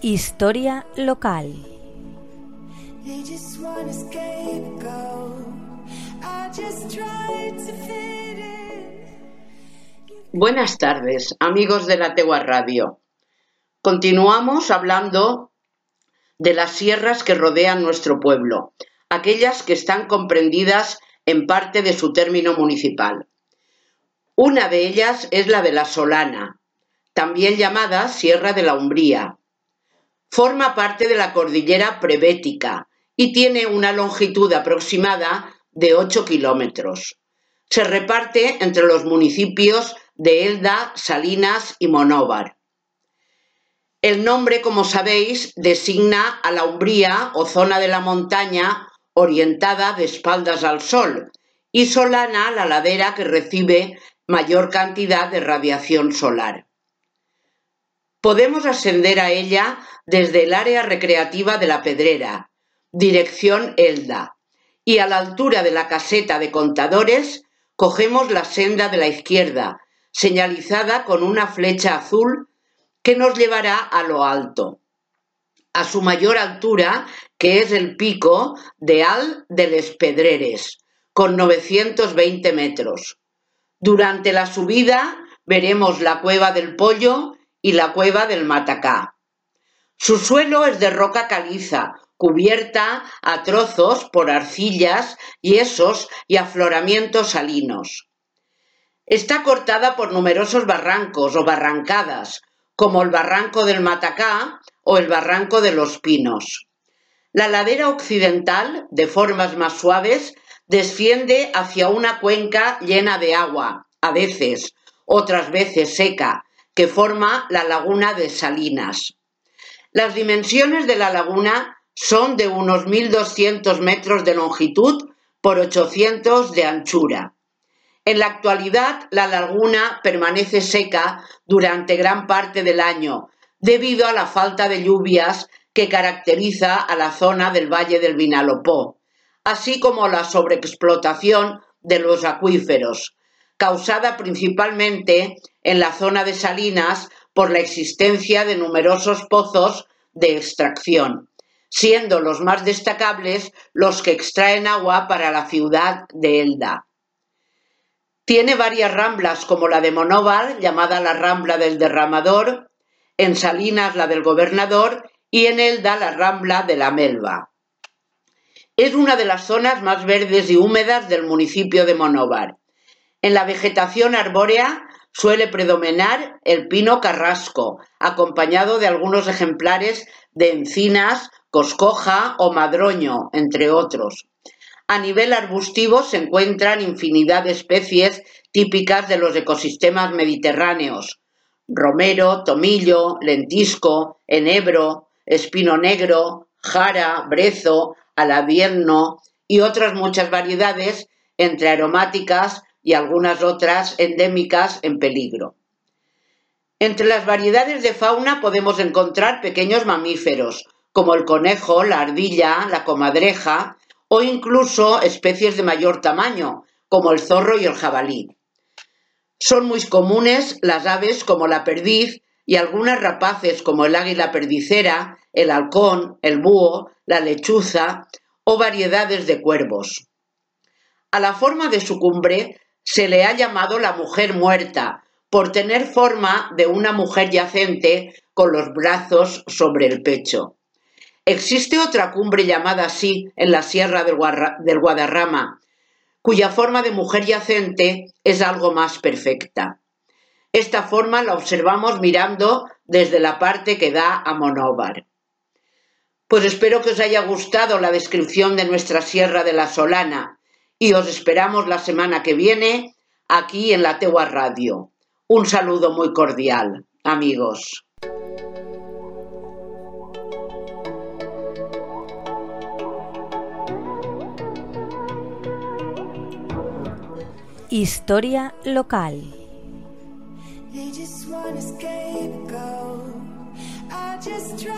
Historia local. Buenas tardes, amigos de la Tegua Radio. Continuamos hablando de las sierras que rodean nuestro pueblo, aquellas que están comprendidas en parte de su término municipal. Una de ellas es la de la Solana, también llamada Sierra de la Umbría. Forma parte de la cordillera prebética y tiene una longitud aproximada de 8 kilómetros. Se reparte entre los municipios de Elda, Salinas y Monóvar. El nombre, como sabéis, designa a la umbría o zona de la montaña orientada de espaldas al sol y solana la ladera que recibe mayor cantidad de radiación solar. Podemos ascender a ella desde el área recreativa de la Pedrera, dirección Elda, y a la altura de la caseta de contadores cogemos la senda de la izquierda, señalizada con una flecha azul que nos llevará a lo alto, a su mayor altura, que es el pico de Al de les Pedreres, con 920 metros. Durante la subida veremos la cueva del pollo y la cueva del Matacá. Su suelo es de roca caliza, cubierta a trozos por arcillas, yesos y afloramientos salinos. Está cortada por numerosos barrancos o barrancadas, como el barranco del Matacá o el barranco de los Pinos. La ladera occidental, de formas más suaves, desciende hacia una cuenca llena de agua, a veces, otras veces seca, que forma la laguna de Salinas. Las dimensiones de la laguna son de unos 1.200 metros de longitud por 800 de anchura. En la actualidad, la laguna permanece seca durante gran parte del año, debido a la falta de lluvias que caracteriza a la zona del Valle del Vinalopó, así como la sobreexplotación de los acuíferos, causada principalmente en la zona de Salinas por la existencia de numerosos pozos de extracción, siendo los más destacables los que extraen agua para la ciudad de Elda. Tiene varias ramblas como la de Monóvar, llamada la Rambla del Derramador, en Salinas la del Gobernador y en Elda la Rambla de la Melva. Es una de las zonas más verdes y húmedas del municipio de Monóvar. En la vegetación arbórea suele predominar el pino carrasco, acompañado de algunos ejemplares de encinas, coscoja o madroño, entre otros. A nivel arbustivo se encuentran infinidad de especies típicas de los ecosistemas mediterráneos. Romero, tomillo, lentisco, enebro, espino negro, jara, brezo, alavierno y otras muchas variedades entre aromáticas y algunas otras endémicas en peligro. Entre las variedades de fauna podemos encontrar pequeños mamíferos, como el conejo, la ardilla, la comadreja o incluso especies de mayor tamaño, como el zorro y el jabalí. Son muy comunes las aves como la perdiz y algunas rapaces como el águila perdicera, el halcón, el búho, la lechuza o variedades de cuervos. A la forma de su cumbre se le ha llamado la mujer muerta, por tener forma de una mujer yacente con los brazos sobre el pecho. Existe otra cumbre llamada así en la Sierra del, Guadarrama, cuya forma de mujer yacente es algo más perfecta. Esta forma la observamos mirando desde la parte que da a Monóvar. Pues espero que os haya gustado la descripción de nuestra Sierra de la Solana, y os esperamos la semana que viene aquí en la Tegua Radio. Un saludo muy cordial, amigos. Historia local. I just